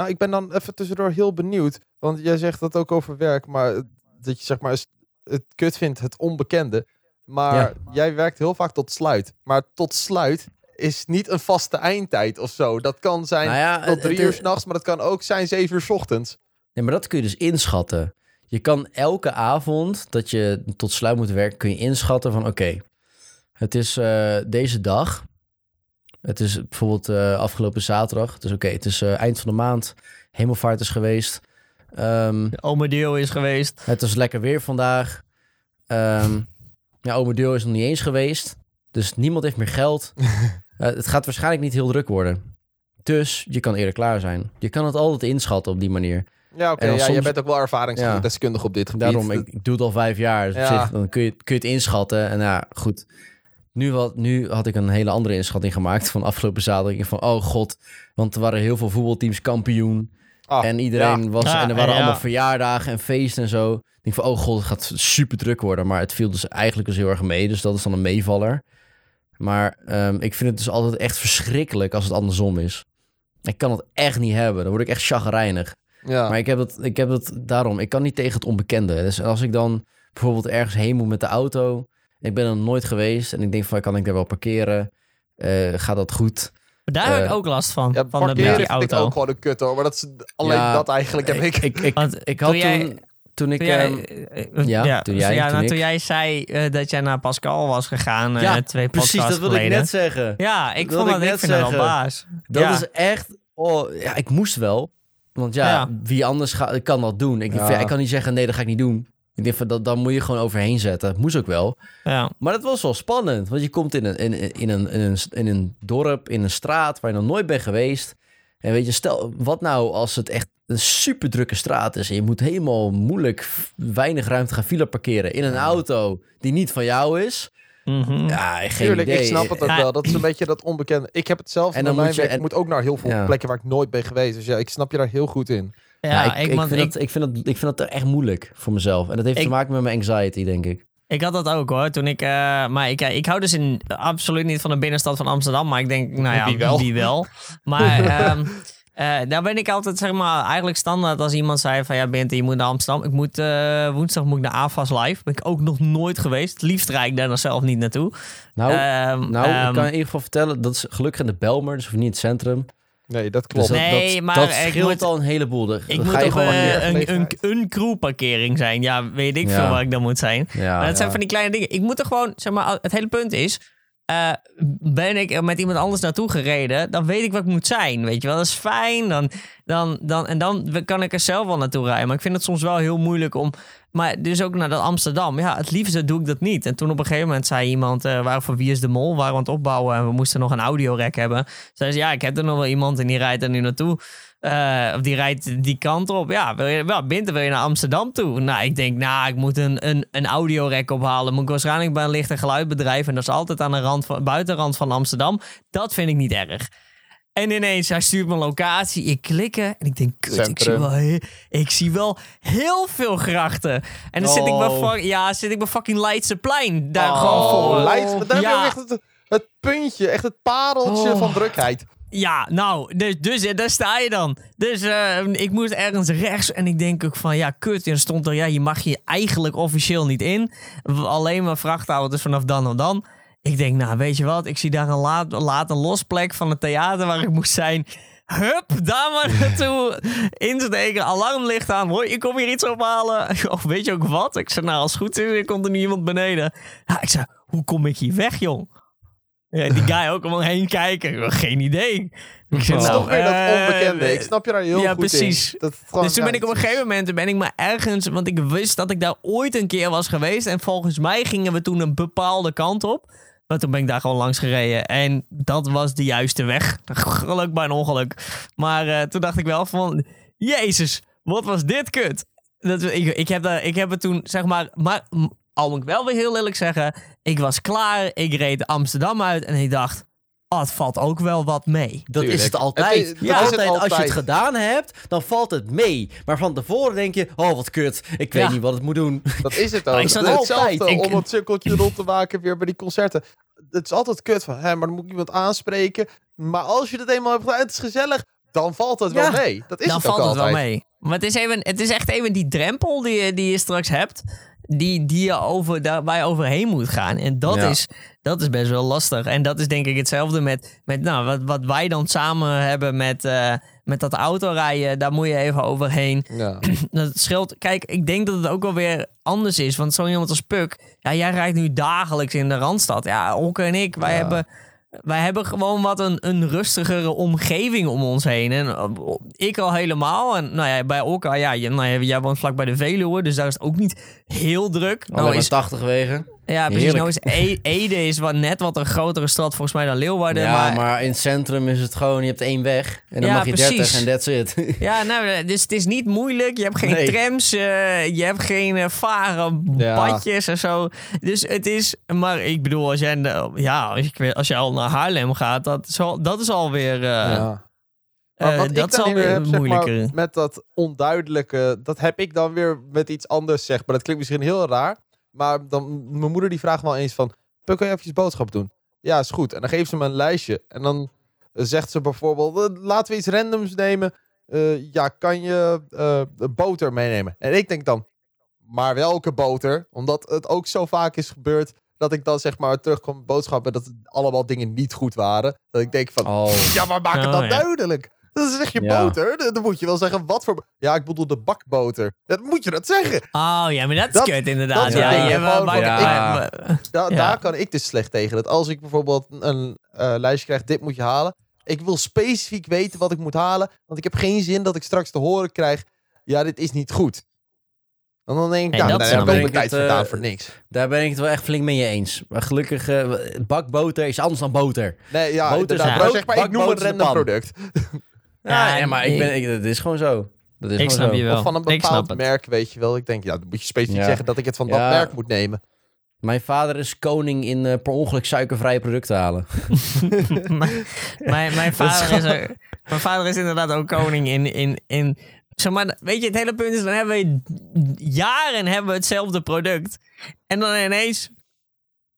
A: Nou, ik ben dan even tussendoor heel benieuwd. Want jij zegt dat ook over werk, maar dat je zeg maar het kut vindt, het onbekende. Maar
C: Ja.
A: jij werkt heel vaak tot sluit. Maar tot sluit is niet een vaste eindtijd of zo. Dat kan zijn
C: Nou ja,
A: tot drie uur s'nachts, maar dat kan ook zijn zeven uur 's ochtends.
C: Nee, maar dat kun je dus inschatten. Je kan elke avond dat je tot sluit moet werken, kun je inschatten van oké, het is eh, deze dag. Het is bijvoorbeeld eh, afgelopen zaterdag. Dus oké, het is eh, eind van de maand. Hemelvaart is geweest. Ehm,
B: Ome deel is geweest.
C: het is lekker weer vandaag. Ehm ja, is nog niet eens geweest. Dus niemand heeft meer geld. Eh, het gaat waarschijnlijk niet heel druk worden. Dus je kan eerder klaar zijn. Je kan het altijd inschatten op die manier.
A: Ja, oké. Ja,
C: soms-
A: bent ook wel ervaringsdeskundig op dit gebied.
C: Daarom, ik, ik doe het al vijf jaar. Dus op zich, dan kun je, kun je het inschatten. En ja, goed. Nu had, nu had ik een hele andere inschatting gemaakt van afgelopen zaterdag. Ik dacht van, oh god. Want er waren heel veel voetbalteams kampioen.
A: Ah,
C: en iedereen was... En er waren
B: ja.
C: allemaal verjaardagen en feesten en zo. Ik denk van, oh god, het gaat super druk worden. Maar het viel dus eigenlijk dus heel erg mee. Dus dat is dan een meevaller. Maar ehm, ik vind het dus altijd echt verschrikkelijk als het andersom is. Ik kan het echt niet hebben. Dan word ik echt chagrijnig.
A: ja.
C: Maar ik heb, het, ik heb het daarom. Ik kan niet tegen het onbekende. Dus als ik dan bijvoorbeeld ergens heen moet met de auto. Ik ben er nooit geweest. En ik denk van, kan ik daar wel parkeren? Eh, gaat dat goed?
B: Maar daar heb ik
C: Eh,
B: ook last van.
A: ja,
B: van de,
A: parkeren
B: die
A: vind ik
B: auto.
A: ook gewoon een kut hoor. Maar dat is alleen
C: Ja,
A: dat eigenlijk heb ik.
C: Ik, ik,
B: Want
C: ik had
B: toen jij-
C: toen... Toen ik...
B: Toen jij,
C: ehm,
B: eh,
C: ja, toen jij,
B: ja,
C: toen
B: nou,
C: ik.
B: toen jij zei eh, dat jij naar Pascal was gegaan, eh,
C: ja,
B: twee
C: precies. Dat wilde ik net zeggen.
B: Ja, ik
C: Dat
B: vond dat,
C: ik
B: ik
C: net
B: vind dat wel
C: zeggen.
B: baas.
C: Dat
B: ja.
C: is echt... Oh, ja, ik moest wel. Want ja,
B: Ja.
C: wie anders ga, kan dat doen? Ik, ik kan niet zeggen, nee, dat ga ik niet doen. Ik denk van, dat, dan moet je gewoon overheen zetten. Moest ook wel.
B: ja.
C: Maar dat was wel spannend. Want je komt in een, in, in, een, in, een, in een dorp, in een straat waar je nog nooit bent geweest. En weet je, stel, wat nou als het echt een super drukke straat is. En je moet helemaal moeilijk, weinig ruimte gaan file parkeren in een auto die niet van jou is.
B: Mhm.
C: Ja, geen
A: Tuurlijk,
C: idee.
A: ik snap het ook
B: Ja.
A: wel. Dat is een beetje dat onbekende. Ik heb het zelf
C: En
A: en
C: dan
A: mijn
C: moet je-
A: werk.
C: en-
A: Ik moet ook naar heel veel
C: Ja.
A: plekken waar ik nooit ben geweest. Dus ja, ik snap je daar heel goed in.
B: Ja,
C: Ja, ik,
B: ik,
C: ik, vind
B: ik,
C: dat, ik, vind dat, ik vind dat echt moeilijk voor mezelf. En dat heeft
B: Ik-
C: te maken met mijn anxiety, denk ik.
B: ik had dat ook hoor. Toen ik, eh, maar ik, ik hou dus in, absoluut niet van de binnenstad van Amsterdam. Maar ik denk, nou ja,
A: Wie wel?
B: Wie wel. Maar ehm, eh, daar ben ik altijd, zeg maar, eigenlijk standaard als iemand zei van ja, Bente, je moet naar Amsterdam. Ik moet, eh, woensdag moet ik naar AFAS Live. Ben ik ook nog nooit geweest. Het liefst rijd ik daar nog zelf niet naartoe.
C: Nou,
B: Ehm,
C: nou
B: ehm,
C: ik kan in ieder geval vertellen, dat is gelukkig in de Belmer, dus je niet in het centrum.
A: Nee, dat
C: Dus
A: klopt.
C: dat,
B: Nee,
C: dat,
B: maar
C: dat
B: ik
C: scheelt
B: moet-
C: al een heleboel. Dan
B: ik moet op
C: gewoon
B: eh,
C: wanneer-
B: een, een, een crewparkering zijn. Ja, weet ik
C: Ja.
B: veel waar ik dan moet zijn.
C: Ja,
B: Maar dat zijn van die kleine dingen. Ik moet er gewoon, zeg maar, het hele punt is. eh, ben ik er met iemand anders naartoe gereden, dan weet ik wat ik moet zijn. Weet je wel, dat is fijn. Dan, dan, dan, en dan kan ik er zelf wel naartoe rijden. Maar ik vind het soms wel heel moeilijk om. Maar dus ook naar dat Amsterdam. Ja, het liefste doe ik dat niet. En toen op een gegeven moment zei iemand: eh waar van wie is de mol? Waren aan het opbouwen en we moesten nog een audiorek hebben. Zei ze: Ja, ik heb er nog wel iemand en die rijdt er nu naartoe. Eh, of die rijdt die kant op. Ja, wil je, wel, Binte, wil je naar Amsterdam toe? Nou, ik denk, nou, ik moet een, een, een audiorek ophalen. Moet ik waarschijnlijk bij een licht- en geluidbedrijf. En dat is altijd aan de rand van, buitenrand van Amsterdam. Dat vind ik niet erg. En ineens, hij stuurt mijn locatie. Ik klikken en ik denk, kut, ik zie, wel, he- ik zie wel heel veel grachten. En dan zit ik bij,
C: Oh.
B: fuck- ja, zit ik bij fucking Leidseplein. Daar
A: Oh,
B: gewoon voor.
A: Leids, maar daar heb je echt het, het puntje, echt het pareltje
C: Oh.
A: van drukheid.
B: Ja, nou, dus, dus eh, daar sta je dan. Dus eh, ik moest ergens rechts en ik denk ook van, ja, kut. En er stond er, ja, je mag je eigenlijk officieel niet in. Alleen maar vrachtauto's vanaf dan en dan. Ik denk, nou, weet je wat, ik zie daar een laat, laat een losplek van het theater waar ik moest zijn. Hup, daar maar naartoe insteken. Alarmlicht aan. Hoi, ik kom hier iets ophalen. Of weet je ook wat? Ik zei, nou, als het goed is, er komt er nu iemand beneden. Ja, ik zei, hoe kom ik hier weg, jong? Ja, die guy ook om heen kijken. Geen idee. Ik zei,
A: is
B: nou,
A: toch weer dat
B: eh,
A: onbekende. Ik snap je daar heel
B: ja,
A: goed
B: precies.
A: in. Dat
B: Dus toen ben ik op een gegeven moment ben ik maar ergens, want ik wist dat ik daar ooit een keer was geweest. En volgens mij gingen we toen een bepaalde kant op. Maar toen ben ik daar gewoon langs gereden. En dat was de juiste weg. Geluk bij een ongeluk. Maar eh, toen dacht ik wel van, Jezus, wat was dit kut? Dat, ik, ik, heb ik heb het toen, zeg maar, maar al moet ik wel weer heel eerlijk zeggen. Ik was klaar, ik reed Amsterdam uit en ik dacht, oh, het valt ook wel wat mee.
C: Dat
A: Tuurlijk.
C: is het altijd.
A: Het is- dat
C: ja,
A: is het
C: altijd, Als je
A: altijd.
C: het gedaan hebt, dan valt het mee. Maar van tevoren denk je, oh wat kut, ik weet
B: Ja.
C: niet wat het moet doen.
A: Dat is het ook.
B: Maar ik
A: Het
B: zat
C: altijd-
B: ik-
A: om het cirkeltje rond te maken weer bij die concerten. Het is altijd kut van, hè, maar dan moet ik iemand aanspreken. Maar als je het eenmaal hebt gedaan, het is gezellig, dan valt het wel mee. Dat is
B: dan
A: het ook
B: valt het wel
A: altijd.
B: mee. Maar het is, even, het is echt even die drempel die, je- die je straks hebt. Die, die je over, daar, waar je overheen moet gaan. En dat,
C: Ja.
B: is, dat is best wel lastig. En dat is denk ik hetzelfde met, met nou, wat, wat wij dan samen hebben met, eh, met dat autorijden. Daar moet je even overheen.
A: Ja.
B: Dat scheelt. Kijk, ik denk dat het ook wel weer anders is. Want zo iemand als Puk, ja, jij rijdt nu dagelijks in de Randstad. Ja, Okke en ik, wij
A: Ja.
B: hebben... Wij hebben gewoon wat een, een rustigere omgeving om ons heen. En eh, ik al helemaal. En nou ja, bij Oka, ja, je- nou ja, jij woont vlak bij de Veluwe. Dus daar is het ook niet heel druk. Nou
C: Alleen
B: is,
C: maar 80 wegen.
B: Ja, precies. Nou is E- Ede is wat, net wat een grotere stad volgens mij dan Leeuwarden.
C: ja,
B: maar,
C: maar, in het centrum is het gewoon, je hebt één weg. En dan
B: Ja,
C: mag je
B: precies.
C: 30 en that's it.
B: Ja, nou, dus het is niet moeilijk. Je hebt geen
C: Nee.
B: trams, eh, je hebt geen eh, varen
A: Ja.
B: padjes en zo. Dus het is, maar ik bedoel, als jij, eh, ja, als je, als je al naar Haarlem gaat, dat is, al, dat is alweer, eh
A: Ja.
B: eh,
A: Maar wat
B: dat
A: ik
B: is
A: dan
B: alweer
A: weer heb, zeg maar, met dat onduidelijke, dat heb ik dan weer met iets anders zeg. Maar dat klinkt misschien heel raar. Maar dan, mijn moeder die vraagt me al eens van, Puk, kan je even boodschap doen? Ja, is goed. En dan geeft ze me een lijstje. En dan eh, zegt ze bijvoorbeeld, eh, laten we iets randoms nemen. Eh, ja, kan je de boter meenemen? En ik denk dan, maar welke boter? Omdat het ook zo vaak is gebeurd dat ik dan zeg maar terugkom boodschappen dat het allemaal dingen niet goed waren. Dat ik denk van,
C: Oh.
A: ja, maar maak het
B: Oh,
A: dan
B: ja.
A: duidelijk. Dan zeg je
C: Ja.
A: boter, dan moet je wel zeggen wat voor... Ja, ik bedoel de bakboter. Dat moet je dat zeggen.
B: Oh ja, maar dat is
A: Dat-
B: kut inderdaad.
A: dat
B: ja, je, maar-
C: ja.
A: Da
B: Ja.
A: Daar kan ik dus slecht tegen. Dat als ik bijvoorbeeld een eh, lijstje krijg, dit moet je halen. Ik wil specifiek weten wat ik moet halen. Want ik heb geen zin dat ik straks te horen krijg, ja, dit is niet goed. En dan denk ik, ja,
B: dat
A: daar
B: snap
A: heb ik
C: ik.
A: mijn tijd
C: Het, eh,
A: voor niks.
C: Daar ben ik het wel echt flink mee eens. Maar gelukkig, eh, bakboter is anders dan boter.
A: Nee, ja,
C: boter is
B: brood,
A: zeg maar, ik noem een
C: is
A: random product.
C: Ja,
B: Ja,
C: maar ik
B: ik-
C: ben, ik, dat is gewoon zo. Dat is
B: Ik
C: gewoon
B: snap
C: zo.
B: je wel.
A: Of van een bepaald merk, weet je wel. Ik denk, ja, dan moet je specifiek
C: Ja.
A: zeggen dat ik het van dat merk moet nemen.
C: Mijn vader is koning in eh, per ongeluk suikervrije producten halen.
B: mijn, mijn, mijn, vader is er, mijn vader is inderdaad ook koning in, in, in... Zeg maar, weet je, het hele punt is, dan hebben we jaren hebben we hetzelfde product. En dan ineens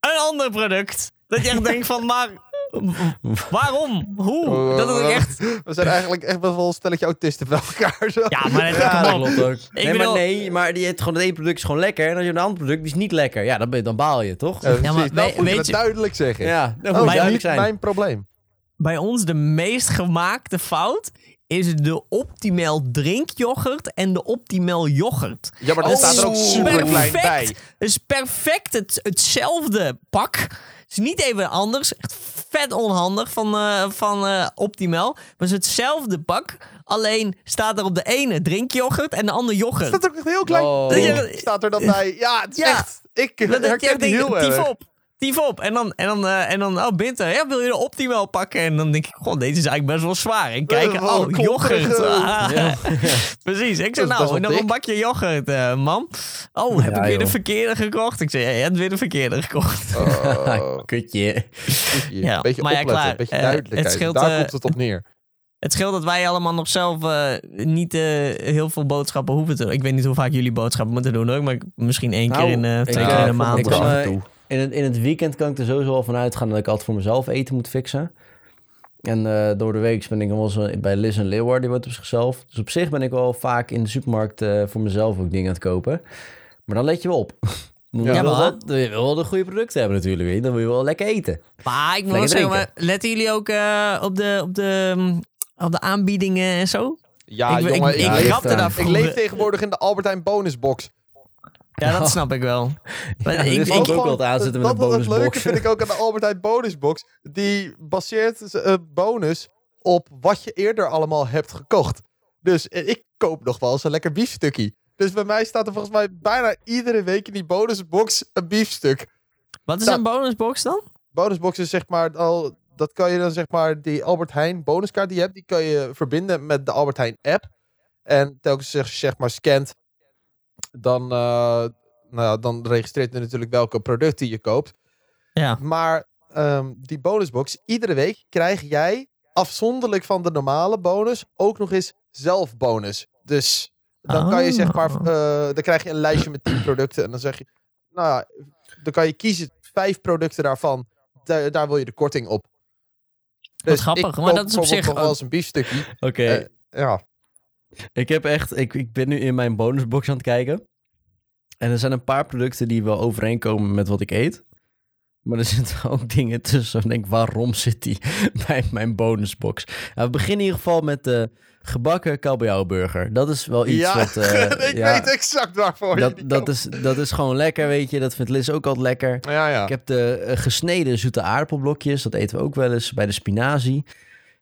B: een ander product. Dat je echt denkt van, maar waarom? Hoe? Dat is ook echt...
A: We zijn eigenlijk echt wel een stelletje autisten bij elkaar. Zo.
B: Ja, maar
C: Ja, dat
B: op.
C: klopt ook. nee,
B: bedoel-
C: maar nee, maar die, het, gewoon het ene product is gewoon lekker. En als je een ander product die is niet lekker, ja, dan, ben, je- dan baal je, toch?
A: Ja,
B: Ja, maar we-
A: moet je
B: je-
A: duidelijk zeggen.
C: Ja, dat
A: Oh,
C: moet duidelijk
A: niet
C: zijn.
A: mijn probleem.
B: bij ons de meest gemaakte fout is de Optimal drinkyoghurt en de Optimal yoghurt.
A: Ja, maar dat
B: Oh,
A: staat er ook super klein bij.
B: is perfect het, hetzelfde pak. Het is niet even anders. Echt vet onhandig van, eh, van eh, Optimal. Maar het is hetzelfde pak. Alleen staat er op de ene drinkyoghurt en de andere yoghurt.
A: staat er ook echt heel klein.
C: Oh.
A: staat er dan bij. Ja, het is
B: Ja.
A: echt. Ik
B: Dat- dat je
A: herken
B: echt
A: die heel erg.
B: op. Tief op. En dan, en dan, eh, en dan oh, Binter, ja, wil je de Optimal pakken? En dan denk ik, god, deze is eigenlijk best wel zwaar. En kijken,
A: wel
B: oh,
A: een
B: yoghurt. Precies. Ik
A: best
B: nou, nog een bakje yoghurt, eh, man. Oh, heb
C: Ja,
B: ik weer de verkeerde gekocht? Ik zei, ja, je hebt weer de verkeerde gekocht.
A: Oh,
C: Kutje.
B: Ja,
A: beetje
B: maar ja,
A: opletten,
B: klaar.
A: een beetje
B: Eh,
A: duidelijkheid.
B: het scheelt,
A: Daar
B: eh,
A: komt het op neer.
B: Het scheelt dat wij allemaal nog zelf eh, niet eh, heel veel boodschappen hoeven te doen. Ik weet niet hoe vaak jullie boodschappen moeten doen hoor. Maar misschien één
C: Nou,
B: keer in, eh, twee
C: eh,
B: keer in de maand. of zo.
C: In het, in het weekend kan ik er sowieso al van uitgaan dat ik altijd voor mezelf eten moet fixen. En eh, door de week ben ik wel eens eh, bij Liz en Leeuwarden, die woont op zichzelf. Dus op zich ben ik wel vaak in de supermarkt eh, voor mezelf ook dingen aan het kopen. Maar dan let je wel op. Dan wil
B: Ja, maar-
C: wil je wel de goede producten hebben natuurlijk. weet. Dan wil je wel lekker eten.
B: Maar ik moet wel zeggen, maar letten jullie ook eh, op de, op de, op de aanbiedingen en zo.
A: Ja,
B: ik,
A: jongen,
B: ik,
A: ik,
B: ik,
A: leef tegenwoordig in de Albert Heijn bonusbox.
B: Ja, dat snap ik wel. Maar
C: Ja,
B: ik,
C: is
B: ik-
C: ook wel het aanzetten met
A: dat,
C: een
A: dat Het leuke
C: bonusbox.
A: vind ik ook aan de Albert Heijn bonusbox. Die baseert zijn bonus op wat je eerder allemaal hebt gekocht. Dus eh, ik koop nog wel eens een lekker biefstukje. Dus bij mij staat er volgens mij bijna iedere week in die bonusbox een biefstuk.
B: wat is
A: Nou,
B: een bonusbox dan?
A: bonusbox is zeg maar al. Dat kan je dan zeg maar die Albert Heijn bonuskaart die je hebt, die kan je verbinden met de Albert Heijn app. En telkens zeg, zeg maar scant, dan, eh, nou dan registreert het natuurlijk welke producten je koopt.
B: Ja.
A: Maar ehm, die bonusbox, iedere week krijg jij afzonderlijk van de normale bonus ook nog eens zelf bonus. Dus dan kan je zeg maar,
B: Oh.
A: eh, dan krijg je een lijstje met 10 producten en dan zeg je, nou ja, dan kan je kiezen vijf producten daarvan. Daar, daar wil je de korting op. Dus
B: grappig, maar dat is op zich
A: nog wel
B: ook-
A: eens een biefstukje.
C: Oké,
A: Eh, ja.
C: Ik heb echt... Ik, ik ben nu in mijn bonusbox aan het kijken. En er zijn een paar producten die wel overeenkomen met wat ik eet. Maar er zitten ook dingen tussen. Ik denk, waarom zit die bij mijn bonusbox? Nou, we beginnen in ieder geval met de gebakken kabeljauwburger. Dat is wel iets
A: ja,
C: wat... eh,
A: ik
C: ja,
A: weet exact waarvoor
C: dat, dat, is, dat is gewoon lekker, weet je. Dat vindt Liz ook altijd lekker.
A: Ja, ja.
C: Ik heb de eh, gesneden zoete aardappelblokjes. Dat eten we ook wel eens bij de spinazie.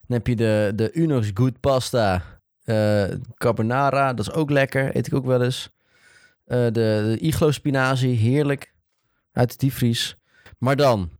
C: Dan heb je de, de Unox Good Pasta eh, Carbonara. Dat is ook lekker. Eet ik ook wel eens. Eh, de, de Iglo spinazie. Heerlijk. Uit de diepvries. Maar dan...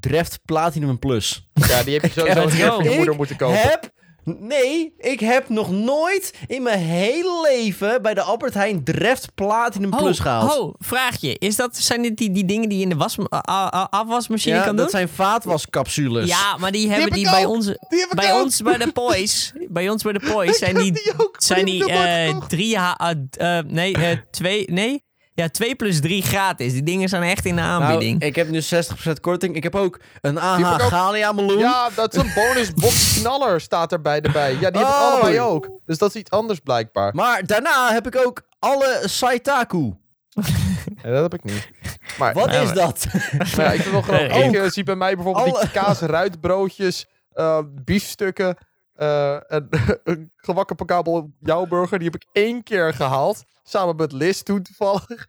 C: Dreft Platinum Plus.
A: ja, die heb je sowieso je moeder moeten kopen.
C: Heb... Nee, ik heb nog nooit in mijn hele leven bij de Albert Heijn Dreft Platinum Plus gehaald.
B: oh, vraagje. Is dat, zijn dit die, die dingen die je in de was, a- afwasmachine
C: ja,
B: kan
C: dat
B: doen?
C: zijn vaatwascapsules.
B: Ja, maar die hebben
A: heb
B: die bij
A: ook.
B: ons,
A: Die
B: bij
A: ook.
B: ons bij de Poys. bij ons bij de Poys zijn die,
A: Die ook.
B: zijn
A: Die
B: eh,
A: gekocht.
B: drie, eh, eh, nee, eh, twee, nee, ja, twee plus drie gratis. Die dingen zijn echt in de aanbieding.
C: Nou, ik heb nu 60% korting. Ik heb ook een AH. Galia meloen.
A: Ja, dat is een bonusbox knaller staat erbij erbij. Ja, die heb ik
C: Oh.
A: allebei ook. Dus dat is iets anders blijkbaar.
C: Maar daarna heb ik ook alle Saitaku.
A: Ja, dat heb ik niet. Maar,
C: Wat
B: Ja,
C: is
B: maar-
C: dat?
A: maar ja, ik grappig.
B: Nee,
A: Ik eh, zie bij mij bijvoorbeeld
C: Alle-
A: die kaasruitbroodjes, eh biefstukken, eh, en een gewakken pakabel jouwburger. Die heb ik één keer gehaald. Samen met Liz toen toevallig.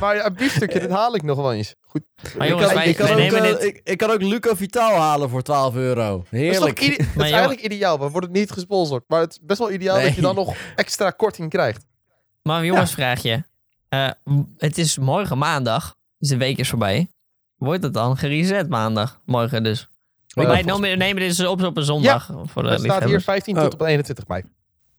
A: Maar ja, een biefstukje, dat haal ik nog wel eens. Goed.
B: Maar
C: ik,
B: jongens,
C: kan,
B: wij-
C: ik, kan
B: wij
C: ook,
B: nemen dit-
C: ik, ik kan ook Luca Vitaal halen voor 12 euro.
A: Dat is,
C: Heerlijk.
A: dat is eigenlijk ideaal. We worden niet gesponsord. Maar het is best wel ideaal dat je dan nog extra korting krijgt.
B: Maar jongens, vraag je. Eh, het is morgen maandag. Dus de week is voorbij. Wordt het dan gereset maandag? Morgen dus. Wij
A: volgens-
B: nemen dit dus op op een zondag. Voor de
A: Het staat hier
B: liefhebbers.
A: 15
C: Oh.
A: tot op 21 mei.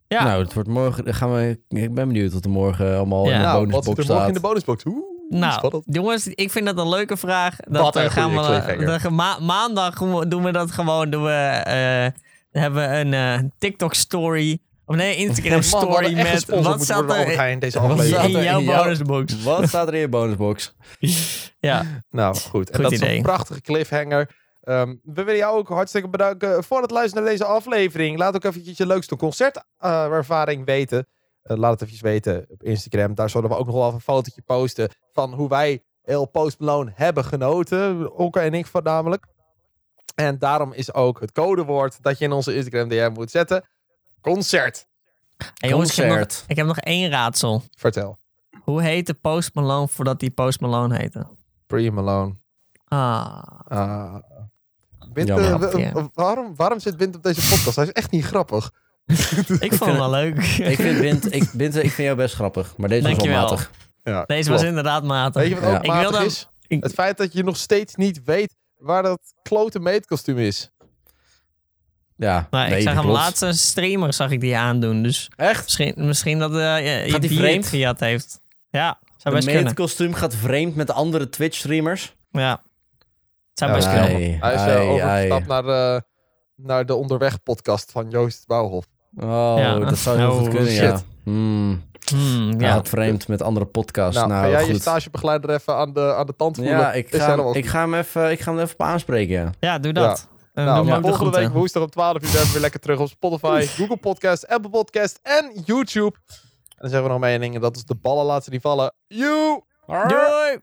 B: Ja.
C: Nou, het wordt morgen. Gaan we, ik ben benieuwd wat er morgen allemaal
B: Ja.
C: in de
A: Nou, wat
C: bonusbox
A: zit er morgen
C: staat.
A: in de bonusbox? Oeh,
B: Nou,
A: spannend.
B: jongens, ik vind dat een leuke vraag. Dat
A: Wat een
B: eh, gaan we, dat ma- maandag doen we- we dat gewoon. Doen we, eh, hebben we een eh, TikTok story. Of nee, Instagram
A: we
B: story met wat staat er
A: Heijn deze
C: Wat
A: aflevering.
C: staat
B: in jouw
C: in
B: bonusbox?
C: Wat staat er in je bonusbox?
B: Ja,
A: Nou, goed. En
B: Goed
A: dat is een prachtige cliffhanger. Ehm, we willen jou ook hartstikke bedanken voor het luisteren naar deze aflevering. Laat ook eventjes je leukste concertervaring weten. Eh, laat het eventjes weten op Instagram. Daar zullen we ook nog wel even een fotootje posten van hoe wij heel Post Malone hebben genoten. Onke en ik voornamelijk. En daarom is ook het codewoord dat je in onze Instagram DM moet zetten. Concert.
B: Hey, jongens, ik heb, nog,
C: Concert.
B: ik heb nog één raadsel.
A: Vertel.
B: Hoe heette Post Malone voordat hij Post Malone heette?
A: Pre Malone.
B: Ah,
A: Ah. Bint,
C: Jammer.
A: eh, w-
B: Grapje.
A: w- waarom, waarom zit Bint op deze podcast? Hij is echt niet grappig.
B: ik vond hem wel leuk.
C: Ik vind, Bint, ik, Bint, ik vind jou best grappig, maar deze was wel
B: Dankjewel.
C: matig.
A: Ja,
B: Deze
A: klopt.
B: was inderdaad matig.
A: Weet je wat
C: Ja.
A: ook
B: Ik
A: matig
B: wilde-
A: is?
B: ik-
A: Het feit dat je nog steeds niet weet waar dat klote meetkostuum is.
C: Ja,
B: Maar
C: nee,
B: ik zag hem
C: klopt.
B: laatste streamer zag ik die aandoen. Dus
C: Echt?
B: misschien, misschien dat uh,
C: die
B: die
C: vreemd?
B: het gejat heeft. Ja, zou
C: Het
B: best kunnen.
C: meetkostuum gaat vreemd met de andere Twitch-streamers.
B: Ja. Zou best
A: hij-
B: kunnen.
A: Hij is
C: Ai,
A: overgestapt naar, eh, naar de Onderweg podcast van Joost Bouwhof.
C: Oh,
B: Ja.
C: dat zou heel
B: Oh,
C: goed kunnen, ja.
A: shit.
C: Hmm,
B: Hmm,
C: ja.
B: ja.
C: Gaat vreemd met andere podcasts.
A: Nou,
C: Nou,
A: ga jij je stagebegeleider even aan de, aan de tand voelen?
C: Ja, ik ga, hem, ik, ga hem even, ik ga hem even op aanspreken, ja.
B: ja, doe dat. En
A: Nou, volgende week woensdag om 12 uur zijn we weer lekker terug op Spotify, Google Podcast, Apple Podcast en YouTube. En dan zeggen we nog maar één ding en dat is de ballen laten die vallen. You!
B: Doei!